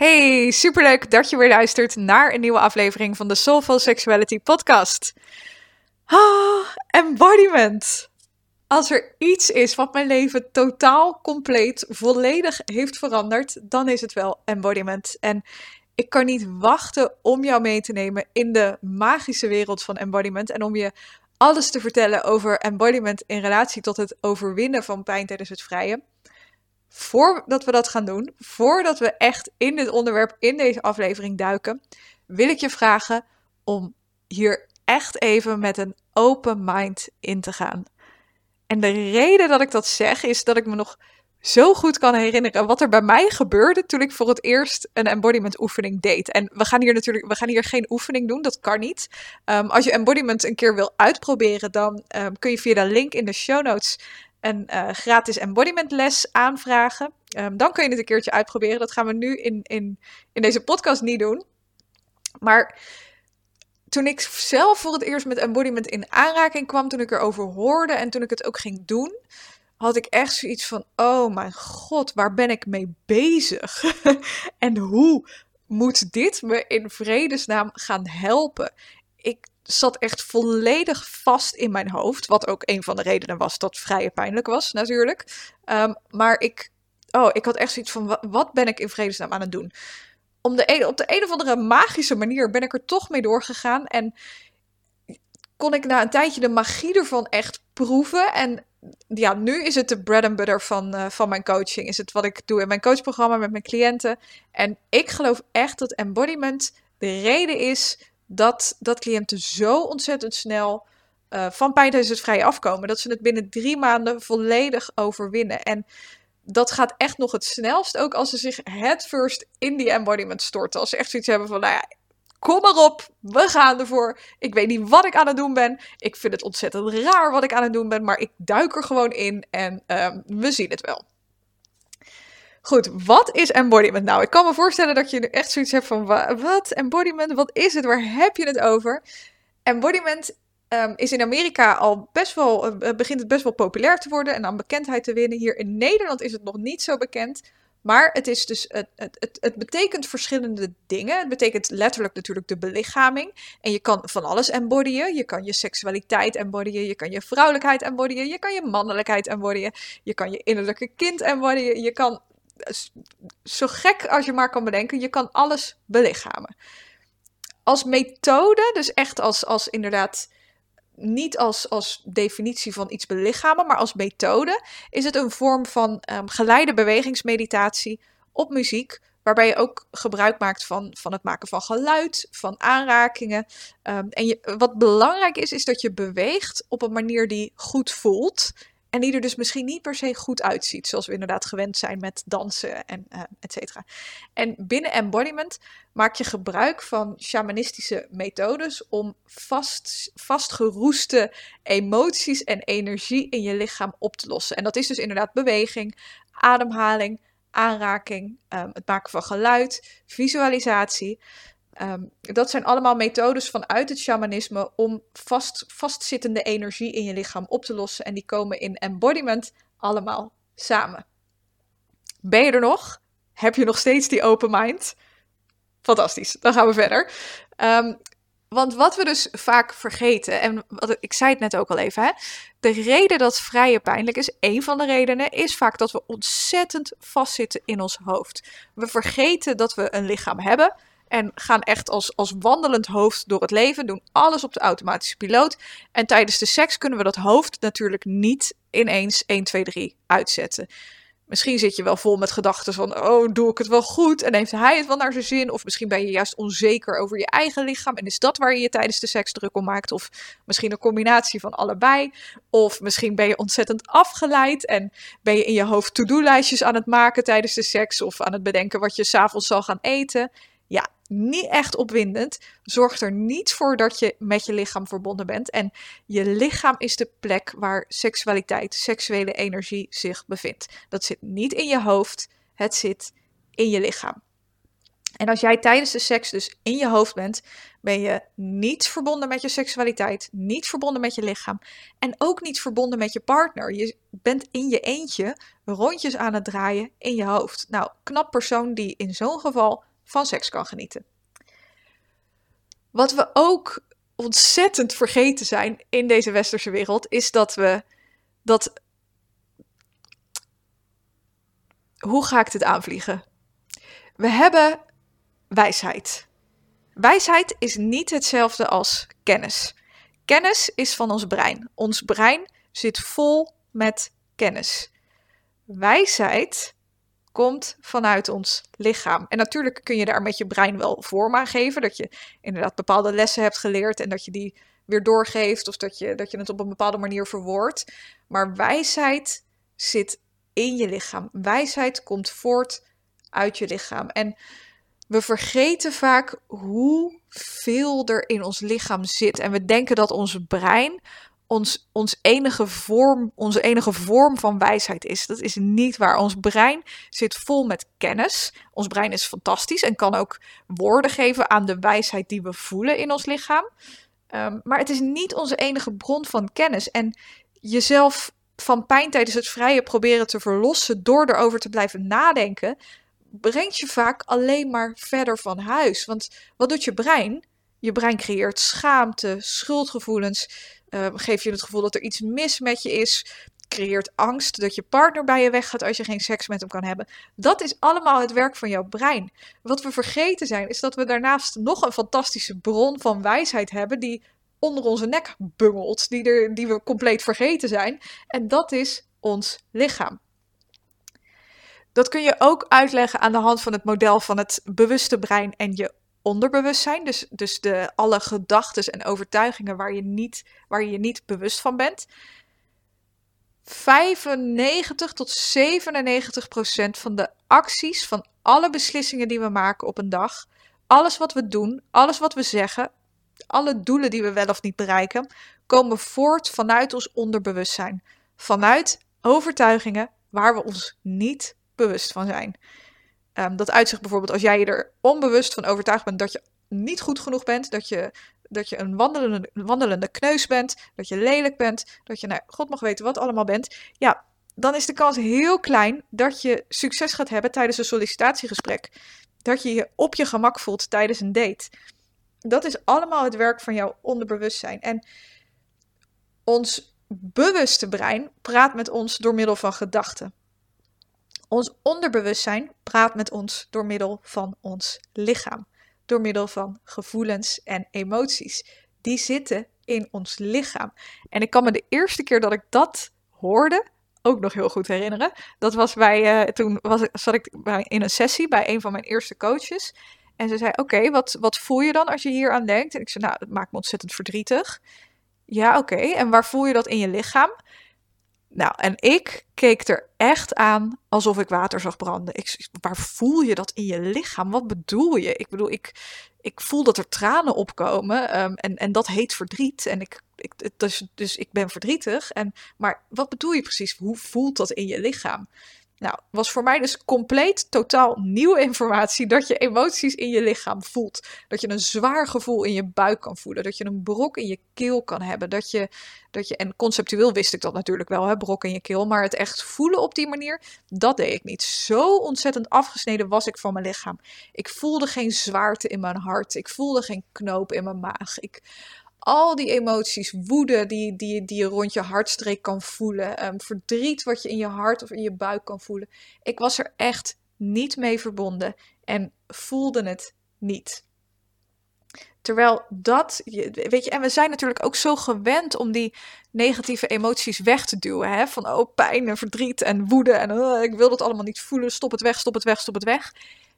Hey, superleuk dat je weer luistert naar een nieuwe aflevering van de Soulful Sexuality podcast. Ah, embodiment. Als er iets is wat mijn leven totaal, compleet, volledig heeft veranderd, dan is het wel embodiment. En ik kan niet wachten om jou mee te nemen in de magische wereld van embodiment en om je alles te vertellen over embodiment in relatie tot het overwinnen van pijn tijdens het vrije voordat we dat gaan doen, voordat we echt in dit onderwerp, in deze aflevering duiken, wil ik je vragen om hier echt even met een open mind in te gaan. En de reden dat ik dat zeg is dat ik me nog zo goed kan herinneren wat er bij mij gebeurde toen ik voor het eerst een embodiment oefening deed. En we gaan hier natuurlijk we gaan hier geen oefening doen, dat kan niet. Ehm, als je embodiment een keer wil uitproberen, dan ehm, kun je via de link in de show notes een uh, gratis embodiment les aanvragen. Um, dan kun je het een keertje uitproberen. Dat gaan we nu in, in, in deze podcast niet doen. Maar toen ik zelf voor het eerst met embodiment in aanraking kwam, toen ik erover hoorde en toen ik het ook ging doen, had ik echt zoiets van: oh mijn god, waar ben ik mee bezig? en hoe moet dit me in vredesnaam gaan helpen? Ik zat echt volledig vast in mijn hoofd. Wat ook een van de redenen was dat vrije pijnlijk was, natuurlijk. Um, maar ik, oh, ik had echt zoiets van: wat ben ik in vredesnaam aan het doen? Om de een, op de een of andere magische manier ben ik er toch mee doorgegaan. En kon ik na een tijdje de magie ervan echt proeven. En ja, nu is het de bread and butter van, uh, van mijn coaching. Is het wat ik doe in mijn coachprogramma met mijn cliënten. En ik geloof echt dat embodiment de reden is dat, dat cliënten zo ontzettend snel uh, van het vrij afkomen. Dat ze het binnen drie maanden volledig overwinnen. En dat gaat echt nog het snelst ook als ze zich het first in die embodiment storten. Als ze echt zoiets hebben van, nou ja, kom maar op, we gaan ervoor. Ik weet niet wat ik aan het doen ben. Ik vind het ontzettend raar wat ik aan het doen ben, maar ik duik er gewoon in en um, we zien het wel. Goed, wat is embodiment nou? Ik kan me voorstellen dat je echt zoiets hebt van, wat, embodiment, wat is het, waar heb je het over? Embodiment um, is in Amerika al best wel, uh, begint het best wel populair te worden en aan bekendheid te winnen. Hier in Nederland is het nog niet zo bekend. Maar het, is dus, het, het, het, het, betekent verschillende dingen. Het betekent letterlijk natuurlijk de belichaming. En je kan van alles embodyen. Je kan je seksualiteit embodyen. Je kan je vrouwelijkheid embodyen. Je kan je mannelijkheid embodyen. Je kan je innerlijke kind embodyen. Je kan zo gek als je maar kan bedenken, je kan alles belichamen. Als methode, dus echt als, als inderdaad niet als, als definitie van iets belichamen, maar als methode, is het een vorm van um, geleide bewegingsmeditatie op muziek, waarbij je ook gebruik maakt van, van het maken van geluid, van aanrakingen. Um, en wat belangrijk is, is dat je beweegt op een manier die goed voelt en die er dus misschien niet per se goed uitziet, zoals we inderdaad gewend zijn met dansen en uh, et cetera. En binnen embodiment maak je gebruik van shamanistische methodes om vast, vastgeroeste emoties en energie in je lichaam op te lossen. En dat is dus inderdaad beweging, ademhaling, aanraking, um, het maken van geluid, visualisatie. Um, dat zijn allemaal methodes vanuit het shamanisme om vast, vastzittende energie in je lichaam op te lossen. En die komen in embodiment allemaal samen. Ben je er nog? Heb je nog steeds die open mind? Fantastisch, dan gaan we verder. Um, want wat we dus vaak vergeten, en wat, ik zei het net ook al even, hè, de reden dat vrije pijnlijk is, een van de redenen, is vaak dat we ontzettend vastzitten in ons hoofd. We vergeten dat we een lichaam hebben. En gaan echt als, als wandelend hoofd door het leven. Doen alles op de automatische piloot. En tijdens de seks kunnen we dat hoofd natuurlijk niet ineens 1, 2, 3 uitzetten. Misschien zit je wel vol met gedachten van, oh, doe ik het wel goed? En heeft hij het wel naar zijn zin? Of misschien ben je juist onzeker over je eigen lichaam. En is dat waar je je tijdens de seks druk om maakt? Of misschien een combinatie van allebei. Of misschien ben je ontzettend afgeleid en ben je in je hoofd to-do-lijstjes aan het maken tijdens de seks. Of aan het bedenken wat je s'avonds zal gaan eten. Niet echt opwindend. Zorgt er niet voor dat je met je lichaam verbonden bent. En je lichaam is de plek waar seksualiteit, seksuele energie zich bevindt. Dat zit niet in je hoofd, het zit in je lichaam. En als jij tijdens de seks dus in je hoofd bent, ben je niet verbonden met je seksualiteit, niet verbonden met je lichaam en ook niet verbonden met je partner. Je bent in je eentje rondjes aan het draaien in je hoofd. Nou, knap persoon die in zo'n geval van seks kan genieten. Wat we ook ontzettend vergeten zijn in deze westerse wereld, is dat we dat. Hoe ga ik dit aanvliegen? We hebben wijsheid. Wijsheid is niet hetzelfde als kennis. Kennis is van ons brein. Ons brein zit vol met kennis. Wijsheid komt vanuit ons lichaam. En natuurlijk kun je daar met je brein wel vorm aan geven. Dat je inderdaad bepaalde lessen hebt geleerd en dat je die weer doorgeeft. Of dat je, dat je het op een bepaalde manier verwoordt. Maar wijsheid zit in je lichaam. Wijsheid komt voort uit je lichaam. En we vergeten vaak hoeveel er in ons lichaam zit. En we denken dat ons brein ons, ons enige vorm, onze enige vorm van wijsheid is. Dat is niet waar. Ons brein zit vol met kennis. Ons brein is fantastisch en kan ook woorden geven aan de wijsheid die we voelen in ons lichaam. Ehm, maar het is niet onze enige bron van kennis. En jezelf van pijn tijdens het vrije proberen te verlossen door erover te blijven nadenken, brengt je vaak alleen maar verder van huis. Want wat doet je brein? Je brein creëert schaamte, schuldgevoelens, uh, geeft je het gevoel dat er iets mis met je is, creëert angst dat je partner bij je weggaat als je geen seks met hem kan hebben. Dat is allemaal het werk van jouw brein. Wat we vergeten zijn, is dat we daarnaast nog een fantastische bron van wijsheid hebben die onder onze nek bungelt, die, die we compleet vergeten zijn. En dat is ons lichaam. Dat kun je ook uitleggen aan de hand van het model van het bewuste brein en je onderbewustzijn. Dus, dus de, alle gedachten en overtuigingen waar je, niet, waar je je niet bewust van bent. 95 tot 97 procent van de acties, van alle beslissingen die we maken op een dag, alles wat we doen, alles wat we zeggen, alle doelen die we wel of niet bereiken, komen voort vanuit ons onderbewustzijn. Vanuit overtuigingen waar we ons niet bewust van zijn. Um, dat uitzicht bijvoorbeeld als jij je er onbewust van overtuigd bent dat je niet goed genoeg bent, dat je, dat je een wandelende, wandelende kneus bent, dat je lelijk bent, dat je, nou, God mag weten wat allemaal bent. Ja, dan is de kans heel klein dat je succes gaat hebben tijdens een sollicitatiegesprek. Dat je je op je gemak voelt tijdens een date. Dat is allemaal het werk van jouw onderbewustzijn. En ons bewuste brein praat met ons door middel van gedachten. Ons onderbewustzijn praat met ons door middel van ons lichaam, door middel van gevoelens en emoties. Die zitten in ons lichaam. En ik kan me de eerste keer dat ik dat hoorde ook nog heel goed herinneren. Dat was bij, uh, toen was, zat ik in een sessie bij een van mijn eerste coaches. En ze zei: Oké, wat, wat voel je dan als je hier aan denkt? En ik zei: Nou, het maakt me ontzettend verdrietig. Ja, oké. En waar voel je dat in je lichaam? Nou, en ik keek er echt aan alsof ik water zag branden. Ik, waar voel je dat in je lichaam? Wat bedoel je? Ik bedoel, ik, ik voel dat er tranen opkomen ehm, en, en dat heet verdriet. En ik, ik, dus, dus ik ben verdrietig. En, maar wat bedoel je precies? Hoe voelt dat in je lichaam? Nou, was voor mij dus compleet totaal nieuwe informatie dat je emoties in je lichaam voelt. Dat je een zwaar gevoel in je buik kan voelen. Dat je een brok in je keel kan hebben. Dat je, dat je en conceptueel wist ik dat natuurlijk wel, hè, brok in je keel. Maar het echt voelen op die manier, dat deed ik niet. Zo ontzettend afgesneden was ik van mijn lichaam. Ik voelde geen zwaarte in mijn hart. Ik voelde geen knoop in mijn maag. Ik al die emoties, woede die, die, die je rond je hartstreek kan voelen, ehm, verdriet wat je in je hart of in je buik kan voelen. Ik was er echt niet mee verbonden en voelde het niet. Terwijl dat, weet je, en we zijn natuurlijk ook zo gewend om die negatieve emoties weg te duwen. Hè? Van oh, pijn en verdriet en woede en oh, ik wil dat allemaal niet voelen, stop het weg, stop het weg, stop het weg.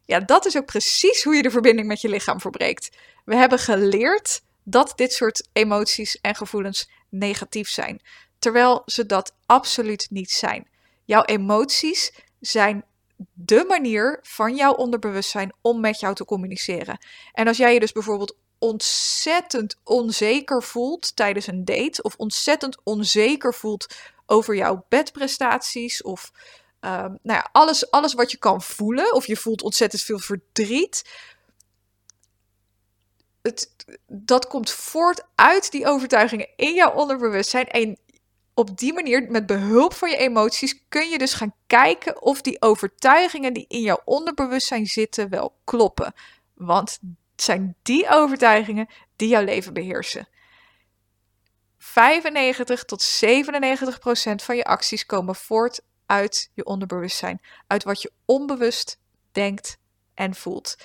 Ja, dat is ook precies hoe je de verbinding met je lichaam verbreekt. We hebben geleerd dat dit soort emoties en gevoelens negatief zijn. Terwijl ze dat absoluut niet zijn. Jouw emoties zijn de manier van jouw onderbewustzijn om met jou te communiceren. En als jij je dus bijvoorbeeld ontzettend onzeker voelt tijdens een date, of ontzettend onzeker voelt over jouw bedprestaties, of um, nou ja, alles, alles wat je kan voelen, of je voelt ontzettend veel verdriet. Het, dat komt voort uit die overtuigingen in jouw onderbewustzijn. En op die manier, met behulp van je emoties, kun je dus gaan kijken of die overtuigingen die in jouw onderbewustzijn zitten wel kloppen. Want het zijn die overtuigingen die jouw leven beheersen. 95 tot 97 procent van je acties komen voort uit je onderbewustzijn, uit wat je onbewust denkt en voelt.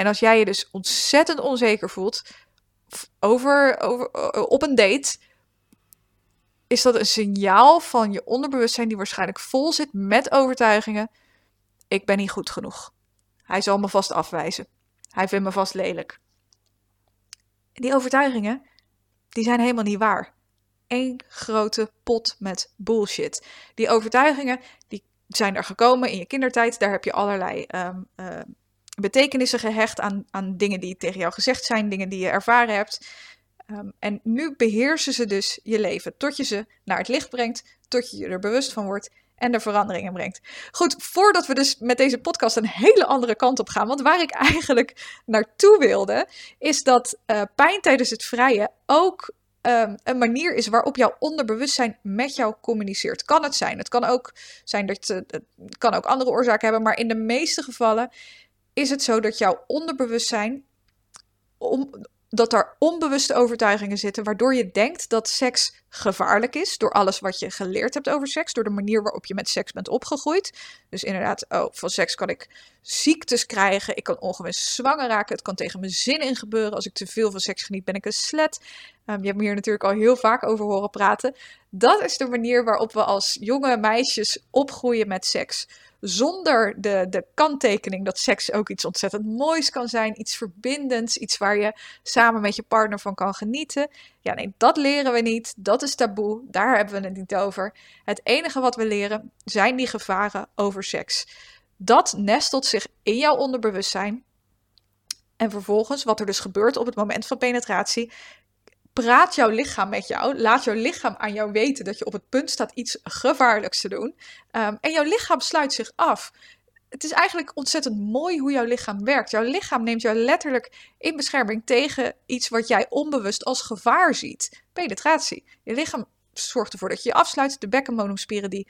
En als jij je dus ontzettend onzeker voelt over, over, op een date, is dat een signaal van je onderbewustzijn die waarschijnlijk vol zit met overtuigingen. Ik ben niet goed genoeg. Hij zal me vast afwijzen. Hij vindt me vast lelijk. Die overtuigingen, die zijn helemaal niet waar. Eén grote pot met bullshit. Die overtuigingen, die zijn er gekomen in je kindertijd. Daar heb je allerlei um, uh, betekenissen gehecht aan, aan dingen die tegen jou gezegd zijn, dingen die je ervaren hebt. Um, en nu beheersen ze dus je leven tot je ze naar het licht brengt, tot je je er bewust van wordt en er veranderingen brengt. Goed, voordat we dus met deze podcast een hele andere kant op gaan, want waar ik eigenlijk naartoe wilde, is dat uh, pijn tijdens het vrije ook um, een manier is waarop jouw onderbewustzijn met jou communiceert. Kan het zijn. Het kan ook zijn dat het kan ook andere oorzaken hebben, maar in de meeste gevallen is het zo dat jouw onderbewustzijn om, dat er onbewuste overtuigingen zitten, waardoor je denkt dat seks gevaarlijk is. Door alles wat je geleerd hebt over seks, door de manier waarop je met seks bent opgegroeid. Dus inderdaad, oh, van seks kan ik ziektes krijgen, ik kan ongewenst zwanger raken, het kan tegen mijn zin in gebeuren. Als ik te veel van seks geniet, ben ik een slet. Um, je hebt me hier natuurlijk al heel vaak over horen praten. Dat is de manier waarop we als jonge meisjes opgroeien met seks zonder de, de kanttekening dat seks ook iets ontzettend moois kan zijn, iets verbindends, iets waar je samen met je partner van kan genieten. Ja, nee, dat leren we niet. Dat is taboe. Daar hebben we het niet over. Het enige wat we leren zijn die gevaren over seks. Dat nestelt zich in jouw onderbewustzijn. En vervolgens, wat er dus gebeurt op het moment van penetratie, praat jouw lichaam met jou. Laat jouw lichaam aan jou weten dat je op het punt staat iets gevaarlijks te doen. Um, en jouw lichaam sluit zich af. Het is eigenlijk ontzettend mooi hoe jouw lichaam werkt. Jouw lichaam neemt jou letterlijk in bescherming tegen iets wat jij onbewust als gevaar ziet. Penetratie. Je lichaam zorgt ervoor dat je je afsluit. De bekkenbodemspieren die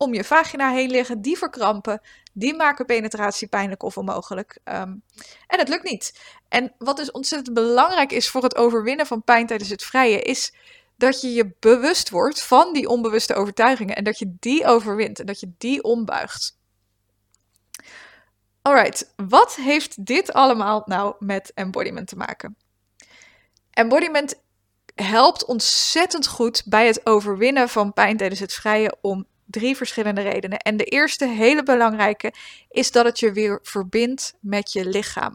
om je vagina heen liggen, die verkrampen, die maken penetratie pijnlijk of onmogelijk. Um, en het lukt niet. En wat dus ontzettend belangrijk is voor het overwinnen van pijn tijdens het vrije, is dat je je bewust wordt van die onbewuste overtuigingen en dat je die overwint en dat je die ombuigt. Alright, wat heeft dit allemaal nou met embodiment te maken? Embodiment helpt ontzettend goed bij het overwinnen van pijn tijdens het vrije om drie verschillende redenen. En de eerste, hele belangrijke, is dat het je weer verbindt met je lichaam.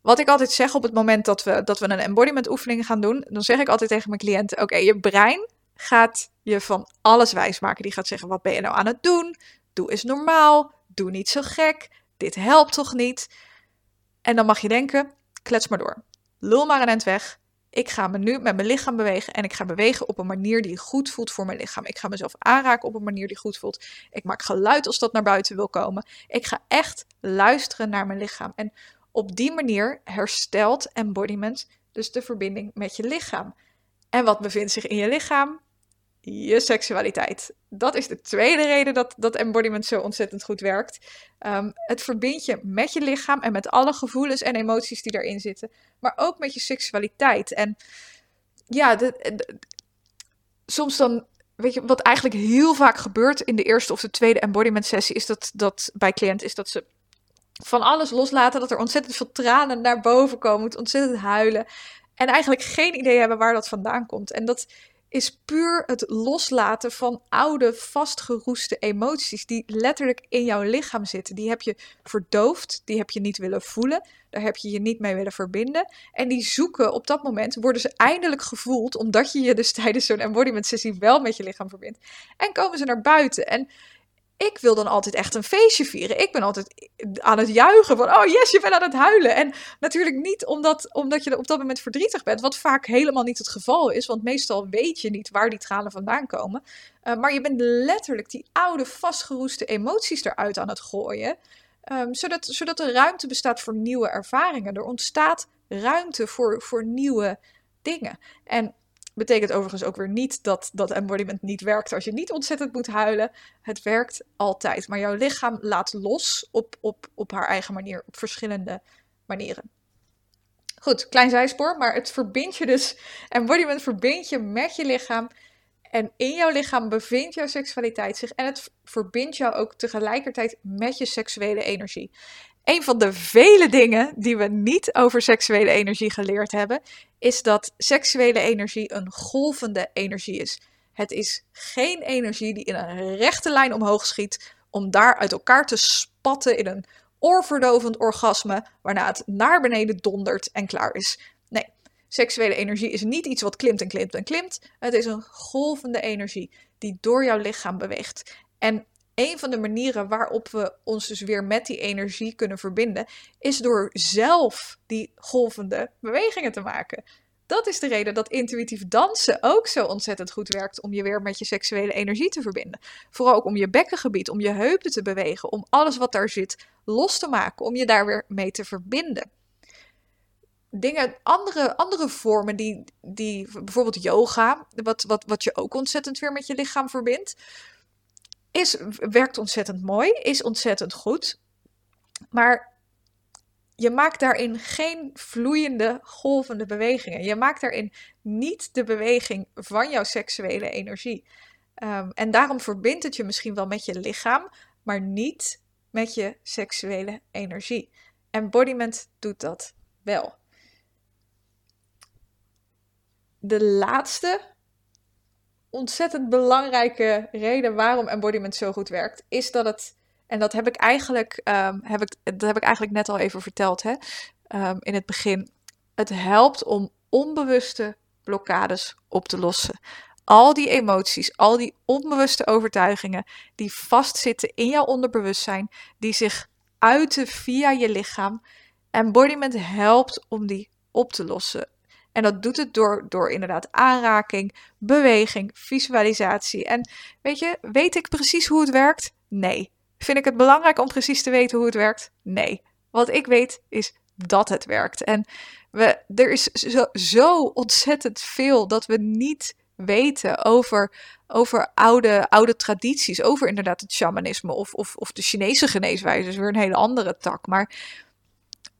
Wat ik altijd zeg op het moment dat we, dat we een embodiment oefening gaan doen, dan zeg ik altijd tegen mijn cliënten: Oké, je brein gaat je van alles wijsmaken. Die gaat zeggen: Wat ben je nou aan het doen? Doe eens normaal. Doe niet zo gek. Dit helpt toch niet? En dan mag je denken: klets maar door. Lul maar een eind weg. Ik ga me nu met mijn lichaam bewegen en ik ga bewegen op een manier die goed voelt voor mijn lichaam. Ik ga mezelf aanraken op een manier die goed voelt. Ik maak geluid als dat naar buiten wil komen. Ik ga echt luisteren naar mijn lichaam. En op die manier herstelt embodiment dus de verbinding met je lichaam. En wat bevindt zich in je lichaam? Je seksualiteit. Dat is de tweede reden dat, dat embodiment zo ontzettend goed werkt. Um, het verbindt je met je lichaam en met alle gevoelens en emoties die daarin zitten, maar ook met je seksualiteit. En ja, soms dan weet je, wat eigenlijk heel vaak gebeurt in de eerste of de tweede embodiment sessie, is dat, dat bij cliënten is dat ze van alles loslaten. Dat er ontzettend veel tranen naar boven komen. Ontzettend huilen. En eigenlijk geen idee hebben waar dat vandaan komt. En dat is puur het loslaten van oude, vastgeroeste emoties. Die letterlijk in jouw lichaam zitten. Die heb je verdoofd. Die heb je niet willen voelen. Daar heb je je niet mee willen verbinden. En die zoeken op dat moment, worden ze eindelijk gevoeld. Omdat je je dus tijdens zo'n embodiment sessie wel met je lichaam verbindt. En komen ze naar buiten. En ik wil dan altijd echt een feestje vieren. Ik ben altijd aan het juichen van, oh yes, je bent aan het huilen. En natuurlijk niet omdat, omdat je op dat moment verdrietig bent, wat vaak helemaal niet het geval is, want meestal weet je niet waar die tranen vandaan komen. Uh, maar je bent letterlijk die oude vastgeroeste emoties eruit aan het gooien, um, zodat, zodat er ruimte bestaat voor nieuwe ervaringen. Er ontstaat ruimte voor, voor nieuwe dingen. En Betekent overigens ook weer niet dat dat embodiment niet werkt als je niet ontzettend moet huilen. Het werkt altijd. Maar jouw lichaam laat los op, op, op haar eigen manier, op verschillende manieren. Goed, klein zijspoor, maar het verbindt je dus. Embodiment verbindt je met je lichaam. En in jouw lichaam bevindt jouw seksualiteit zich. En het verbindt jou ook tegelijkertijd met je seksuele energie. Een van de vele dingen die we niet over seksuele energie geleerd hebben, is dat seksuele energie een golvende energie is. Het is geen energie die in een rechte lijn omhoog schiet om daar uit elkaar te spatten in een oorverdovend orgasme, waarna het naar beneden dondert en klaar is. Nee, seksuele energie is niet iets wat klimt en klimt en klimt. Het is een golvende energie die door jouw lichaam beweegt. En een van de manieren waarop we ons dus weer met die energie kunnen verbinden, is door zelf die golvende bewegingen te maken. Dat is de reden dat intuïtief dansen ook zo ontzettend goed werkt om je weer met je seksuele energie te verbinden. Vooral ook om je bekkengebied, om je heupen te bewegen, om alles wat daar zit los te maken, om je daar weer mee te verbinden. Dingen, andere, andere vormen die, die bijvoorbeeld yoga, wat, wat, wat je ook ontzettend weer met je lichaam verbindt is, werkt ontzettend mooi, is ontzettend goed. Maar je maakt daarin geen vloeiende, golvende bewegingen. Je maakt daarin niet de beweging van jouw seksuele energie. Ehm, en daarom verbindt het je misschien wel met je lichaam, maar niet met je seksuele energie. Embodiment doet dat wel. De laatste ontzettend belangrijke reden waarom embodiment zo goed werkt, is dat het, en dat heb ik eigenlijk, um, heb ik, dat heb ik eigenlijk net al even verteld hè, um, in het begin. Het helpt om onbewuste blokkades op te lossen. Al die emoties, al die onbewuste overtuigingen die vastzitten in jouw onderbewustzijn, die zich uiten via je lichaam. Embodiment helpt om die op te lossen. En dat doet het door, door inderdaad aanraking, beweging, visualisatie. En weet je, weet ik precies hoe het werkt? Nee. Vind ik het belangrijk om precies te weten hoe het werkt? Nee. Wat ik weet is dat het werkt. En we, er is zo, zo ontzettend veel dat we niet weten over, over oude, oude tradities. Over inderdaad het shamanisme of, of, of de Chinese geneeswijze. is weer een hele andere tak. Maar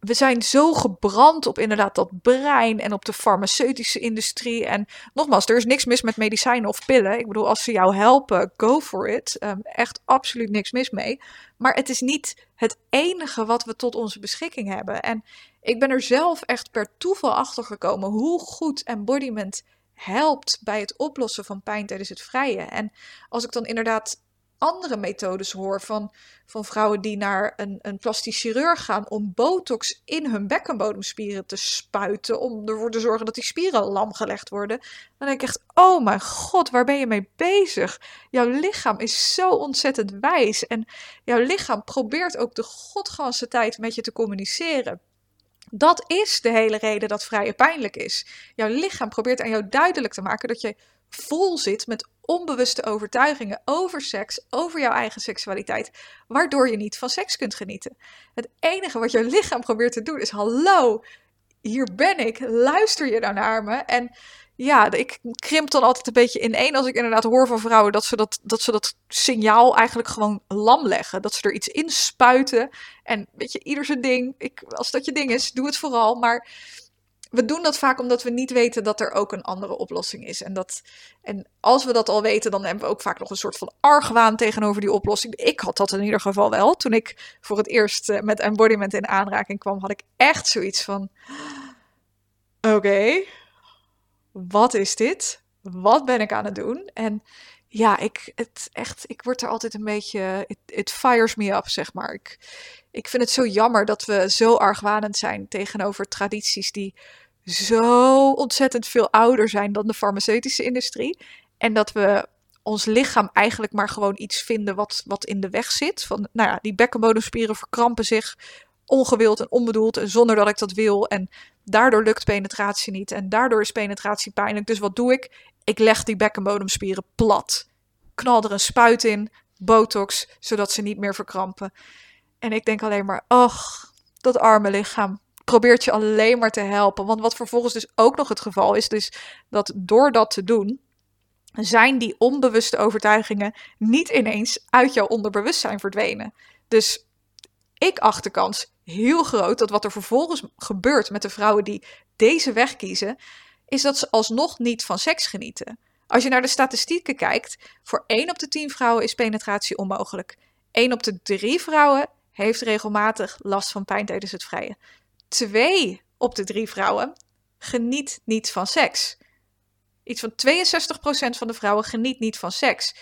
we zijn zo gebrand op inderdaad dat brein en op de farmaceutische industrie. En nogmaals, er is niks mis met medicijnen of pillen. Ik bedoel, als ze jou helpen, go for it. Um, echt absoluut niks mis mee. Maar het is niet het enige wat we tot onze beschikking hebben. En ik ben er zelf echt per toeval achter gekomen hoe goed embodiment helpt bij het oplossen van pijn tijdens het vrije. En als ik dan inderdaad andere methodes hoor van, van vrouwen die naar een, een plastisch chirurg gaan om botox in hun bekkenbodemspieren te spuiten, om ervoor te zorgen dat die spieren lam gelegd worden. Dan denk ik echt, oh mijn god, waar ben je mee bezig? Jouw lichaam is zo ontzettend wijs en jouw lichaam probeert ook de godganse tijd met je te communiceren. Dat is de hele reden dat vrije pijnlijk is. Jouw lichaam probeert aan jou duidelijk te maken dat je vol zit met onbewuste overtuigingen over seks, over jouw eigen seksualiteit, waardoor je niet van seks kunt genieten. Het enige wat jouw lichaam probeert te doen is: hallo, hier ben ik, luister je nou naar me? En ja, ik krimp dan altijd een beetje in één als ik inderdaad hoor van vrouwen dat ze dat, dat, ze dat signaal eigenlijk gewoon lam leggen. Dat ze er iets in spuiten. En weet je, ieder zijn ding. Ik, als dat je ding is, doe het vooral. Maar we doen dat vaak omdat we niet weten dat er ook een andere oplossing is. En, dat, en als we dat al weten, dan hebben we ook vaak nog een soort van argwaan tegenover die oplossing. Ik had dat in ieder geval wel. Toen ik voor het eerst eh, met embodiment in aanraking kwam, had ik echt zoiets van: oké, wat is dit? Wat ben ik aan het doen? En ja, ik, het echt, ik word er altijd een beetje. It, it fires me up, zeg maar. Ik, ik vind het zo jammer dat we zo argwanend zijn tegenover tradities die zo ontzettend veel ouder zijn dan de farmaceutische industrie. En dat we ons lichaam eigenlijk maar gewoon iets vinden wat, wat in de weg zit. Van, nou ja, die bekkenbodemspieren verkrampen zich ongewild en onbedoeld en zonder dat ik dat wil. En daardoor lukt penetratie niet en daardoor is penetratie pijnlijk. Dus wat doe ik? Ik leg die bekkenbodemspieren plat. Knal er een spuit in, botox, zodat ze niet meer verkrampen. En ik denk alleen maar, ach, dat arme lichaam probeert je alleen maar te helpen. Want wat vervolgens dus ook nog het geval is, dus dat door dat te doen, zijn die onbewuste overtuigingen niet ineens uit jouw onderbewustzijn verdwenen. Dus ik acht de kans heel groot dat wat er vervolgens gebeurt met de vrouwen die deze weg kiezen, is dat ze alsnog niet van seks genieten. Als je naar de statistieken kijkt, voor 1 op de 10 vrouwen is penetratie onmogelijk. 1 op de 3 vrouwen heeft regelmatig last van pijn tijdens het vrije. 2 op de 3 vrouwen geniet niet van seks. Iets van 62% van de vrouwen geniet niet van seks.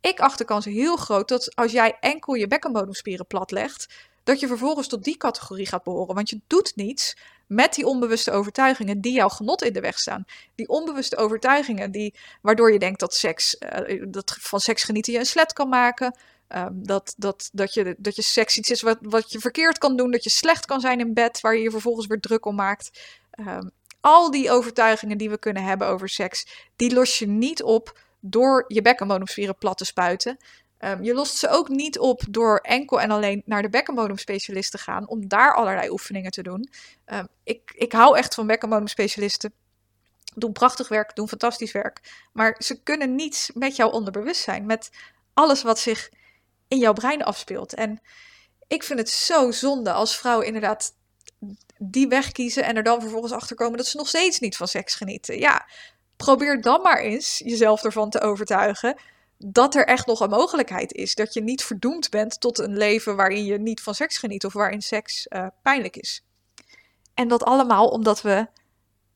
Ik acht de kans heel groot dat als jij enkel je bekkenbodemspieren platlegt, dat je vervolgens tot die categorie gaat behoren. Want je doet niets met die onbewuste overtuigingen die jouw genot in de weg staan. Die onbewuste overtuigingen die, waardoor je denkt dat, seks, uh, dat van seks genieten je een slet kan maken. Um, dat, dat, dat, je, dat je seks iets is wat, wat je verkeerd kan doen. Dat je slecht kan zijn in bed, waar je je vervolgens weer druk om maakt. Um, al die overtuigingen die we kunnen hebben over seks, die los je niet op door je bekkenbodemspieren plat te spuiten. Um, je lost ze ook niet op door enkel en alleen naar de bekkenbodemspecialist te gaan, om daar allerlei oefeningen te doen. Um, ik, ik hou echt van bekkenbodemspecialisten. Doen prachtig werk, doen fantastisch werk. Maar ze kunnen niets met jouw onderbewustzijn, met alles wat zich in jouw brein afspeelt. En ik vind het zo zonde als vrouwen inderdaad die weg kiezen en er dan vervolgens achter komen dat ze nog steeds niet van seks genieten. Ja, probeer dan maar eens jezelf ervan te overtuigen dat er echt nog een mogelijkheid is. Dat je niet verdoemd bent tot een leven waarin je niet van seks geniet of waarin seks uh, pijnlijk is. En dat allemaal omdat we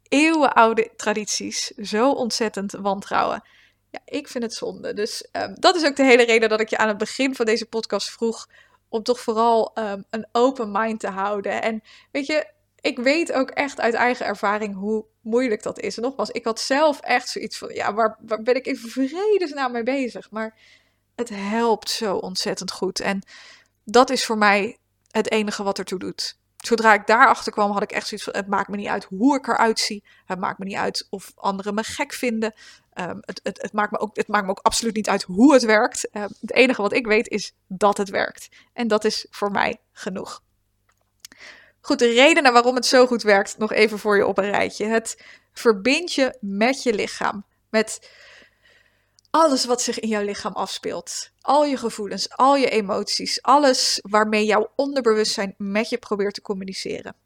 eeuwenoude tradities zo ontzettend wantrouwen. Ja, ik vind het zonde. Dus um, dat is ook de hele reden dat ik je aan het begin van deze podcast vroeg om toch vooral um, een open mind te houden. En weet je, ik weet ook echt uit eigen ervaring hoe moeilijk dat is. En nogmaals, ik had zelf echt zoiets van, ja, waar, waar ben ik in vredesnaam mee bezig? Maar het helpt zo ontzettend goed. En dat is voor mij het enige wat ertoe doet. Zodra ik daarachter kwam, had ik echt zoiets van: het maakt me niet uit hoe ik eruit zie. Het maakt me niet uit of anderen me gek vinden. Um, het, het, het, maakt me ook, het maakt me ook absoluut niet uit hoe het werkt. Um, het enige wat ik weet is dat het werkt. En dat is voor mij genoeg. Goed, de redenen waarom het zo goed werkt, nog even voor je op een rijtje. Het verbindt je met je lichaam. Met alles wat zich in jouw lichaam afspeelt. Al je gevoelens, al je emoties, alles waarmee jouw onderbewustzijn met je probeert te communiceren.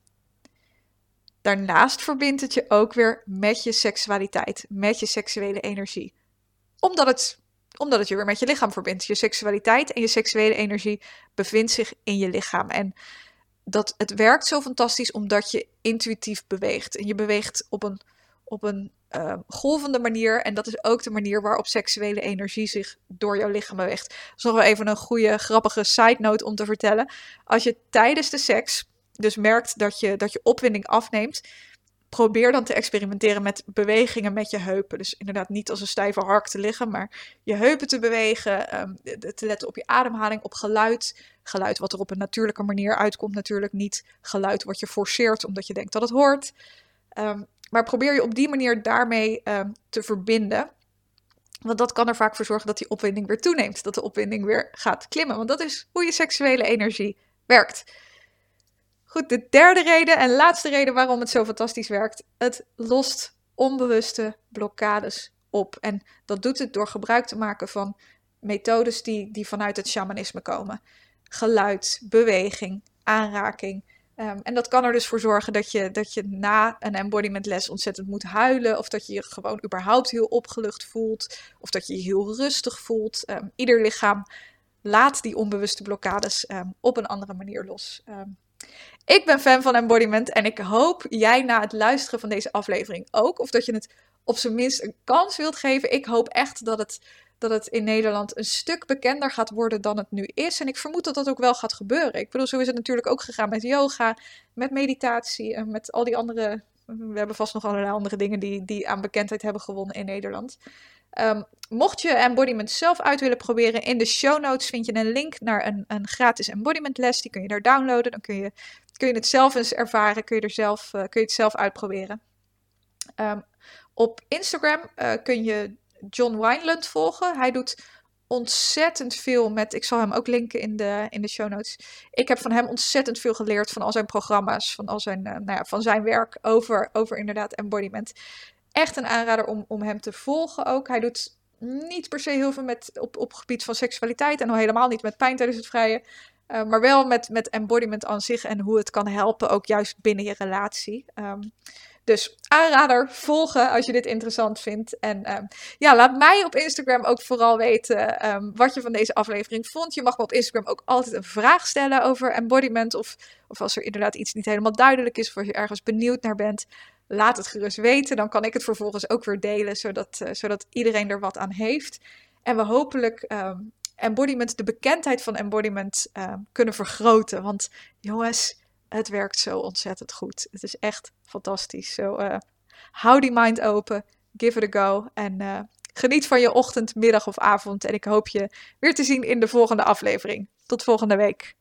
Daarnaast verbindt het je ook weer met je seksualiteit, met je seksuele energie. Omdat het, omdat het je weer met je lichaam verbindt. Je seksualiteit en je seksuele energie bevindt zich in je lichaam. En dat het werkt zo fantastisch omdat je intuïtief beweegt. En je beweegt op een, op een uh, golvende manier. En dat is ook de manier waarop seksuele energie zich door jouw lichaam beweegt. Is nog wel even een goede, grappige side note om te vertellen. Als je tijdens de seks dus merkt dat je, dat je opwinding afneemt, probeer dan te experimenteren met bewegingen met je heupen. Dus inderdaad niet als een stijve hark te liggen, maar je heupen te bewegen, um, te letten op je ademhaling, op geluid. Geluid wat er op een natuurlijke manier uitkomt natuurlijk, niet geluid wat je forceert omdat je denkt dat het hoort. Um, maar probeer je op die manier daarmee um, te verbinden. Want dat kan er vaak voor zorgen dat die opwinding weer toeneemt. Dat de opwinding weer gaat klimmen. Want dat is hoe je seksuele energie werkt. Goed, de derde reden en laatste reden waarom het zo fantastisch werkt. Het lost onbewuste blokkades op. En dat doet het door gebruik te maken van methodes die, die vanuit het shamanisme komen. Geluid, beweging, aanraking. Um, en dat kan er dus voor zorgen dat je, dat je na een embodiment les ontzettend moet huilen. Of dat je je gewoon überhaupt heel opgelucht voelt. Of dat je je heel rustig voelt. Um, ieder lichaam laat die onbewuste blokkades um, op een andere manier los. Ik ben fan van embodiment en ik hoop jij na het luisteren van deze aflevering ook. Of dat je het op zijn minst een kans wilt geven. Ik hoop echt dat het, dat het in Nederland een stuk bekender gaat worden dan het nu is. En ik vermoed dat dat ook wel gaat gebeuren. Ik bedoel, zo is het natuurlijk ook gegaan met yoga, met meditatie en met al die andere. We hebben vast nog allerlei andere dingen die, die aan bekendheid hebben gewonnen in Nederland. Ehm, mocht je embodiment zelf uit willen proberen, in de show notes vind je een link naar een, een gratis embodiment les. Die kun je daar downloaden. Dan kun je, kun je het zelf eens ervaren. Kun je, er zelf, uh, kun je het zelf uitproberen. Um, op Instagram uh, kun je John Wineland volgen. Hij doet ontzettend veel met. Ik zal hem ook linken in de, in de show notes. Ik heb van hem ontzettend veel geleerd van al zijn programma's, van al zijn, uh, nou ja, van zijn werk over, over inderdaad embodiment. Echt een aanrader om, om hem te volgen ook. Hij doet niet per se heel veel met, op, op gebied van seksualiteit en al helemaal niet met pijn tijdens het vrije. Uh, maar wel met, met embodiment aan zich en hoe het kan helpen, ook juist binnen je relatie. Um, dus aanrader, volgen als je dit interessant vindt. En um, ja, laat mij op Instagram ook vooral weten um, wat je van deze aflevering vond. Je mag me op Instagram ook altijd een vraag stellen over embodiment. Of, of als er inderdaad iets niet helemaal duidelijk is, of als je ergens benieuwd naar bent. Laat het gerust weten. Dan kan ik het vervolgens ook weer delen, zodat, uh, zodat iedereen er wat aan heeft. En we hopelijk um, embodiment, de bekendheid van embodiment kunnen vergroten. Want jongens het werkt zo ontzettend goed. Het is echt fantastisch. Zo, uh, hou die mind open. Give it a go. En uh, geniet van je ochtend, middag of avond. En ik hoop je weer te zien in de volgende aflevering. Tot volgende week.